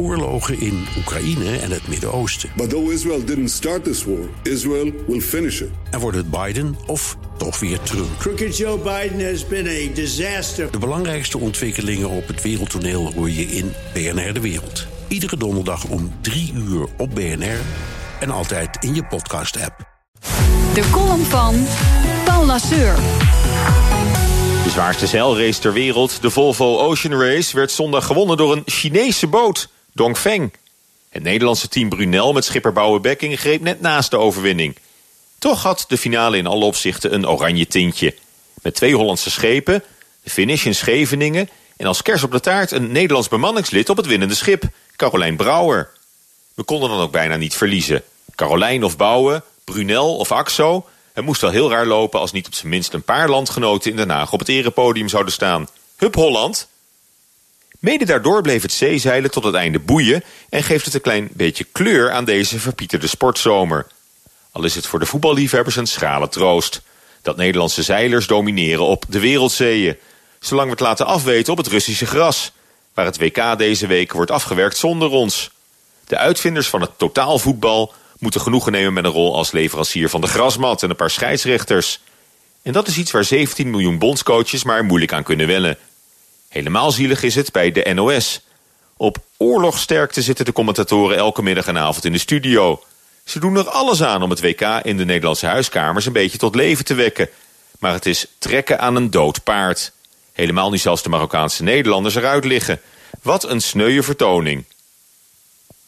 oorlogen in Oekraïne en het Midden-Oosten. But though Israel didn't start this war, Israel will finish it. En wordt het Biden of toch weer Trump? Crooked Joe Biden has been a disaster. De belangrijkste ontwikkelingen op het wereldtoneel hoor je in BNR De Wereld. Iedere donderdag om 3 uur op BNR en altijd in je podcast-app. De column van Paul Lasseur. De zwaarste zeilrace ter wereld, de Volvo Ocean Race, werd zondag gewonnen door een Chinese boot, Dongfeng. Het Nederlandse team Brunel met schipper Bouwebekking greep net naast de overwinning. Toch had de finale in alle opzichten een oranje tintje. Met twee Hollandse schepen, de finish in Scheveningen... en als kers op de taart een Nederlands bemanningslid op het winnende schip, Carolijn Brouwer. We konden dan ook bijna niet verliezen. Carolijn of Bouwen, Brunel of Axo... Het moest wel heel raar lopen als niet op zijn minst een paar landgenoten in Den Haag op het erepodium zouden staan. Hup Holland! Mede daardoor bleef het zeezeilen tot het einde boeien en geeft het een klein beetje kleur aan deze verpieterde sportzomer. Al is het voor de voetballiefhebbers een schrale troost. Dat Nederlandse zeilers domineren op de wereldzeeën. Zolang we het laten afweten op het Russische gras. Waar het WK deze week wordt afgewerkt zonder ons. De uitvinders van het totaalvoetbal moeten genoegen nemen met een rol als leverancier van de grasmat en een paar scheidsrechters. En dat is iets waar 17 miljoen bondscoaches maar moeilijk aan kunnen wennen. Helemaal zielig is het bij de NOS. Op oorlogsterkte zitten de commentatoren elke middag en avond in de studio. Ze doen er alles aan om het WK in de Nederlandse huiskamers een beetje tot leven te wekken. Maar het is trekken aan een dood paard. Helemaal niet zelfs de Marokkaanse Nederlanders eruit liggen. Wat een sneuwe vertoning.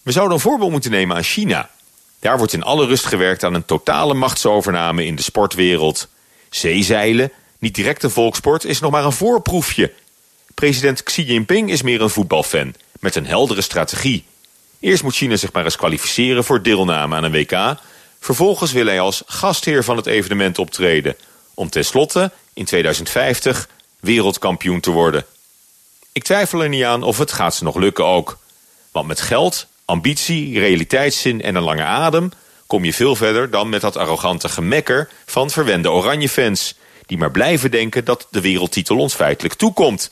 We zouden een voorbeeld moeten nemen aan China. Daar wordt in alle rust gewerkt aan een totale machtsovername in de sportwereld. Zeezeilen, niet direct een volksport, is nog maar een voorproefje. President Xi Jinping is meer een voetbalfan, met een heldere strategie. Eerst moet China zich maar eens kwalificeren voor deelname aan een WK. Vervolgens wil hij als gastheer van het evenement optreden... om tenslotte in 2050 wereldkampioen te worden. Ik twijfel er niet aan of het gaat ze nog lukken ook. Want met geld, ambitie, realiteitszin en een lange adem... kom je veel verder dan met dat arrogante gemekker van verwende Oranje-fans... die maar blijven denken dat de wereldtitel ons feitelijk toekomt.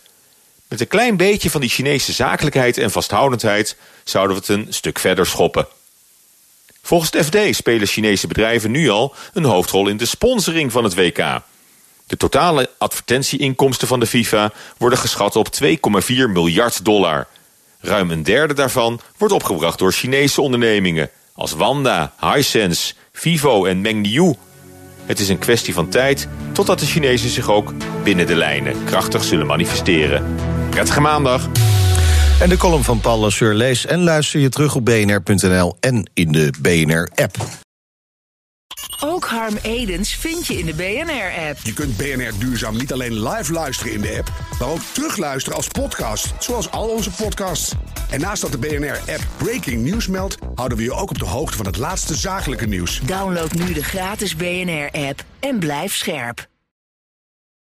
Met een klein beetje van die Chinese zakelijkheid en vasthoudendheid... zouden we het een stuk verder schoppen. Volgens het FD spelen Chinese bedrijven nu al een hoofdrol in de sponsoring van het WK. De totale advertentieinkomsten van de FIFA worden geschat op 2,4 miljard dollar... Ruim een derde daarvan wordt opgebracht door Chinese ondernemingen... als Wanda, Hisense, Vivo en Mengniu. Het is een kwestie van tijd totdat de Chinezen zich ook binnen de lijnen krachtig zullen manifesteren. Prettige maandag! En de column van Paul Lasseur lees en luister je terug op bnr.nl en in de BNR-app. Ook Harm Edens vind je in de BNR-app. Je kunt BNR Duurzaam niet alleen live luisteren in de app, maar ook terugluisteren als podcast, zoals al onze podcasts. En naast dat de BNR-app Breaking News meldt, houden we je ook op de hoogte van het laatste zakelijke nieuws. Download nu de gratis BNR-app en blijf scherp.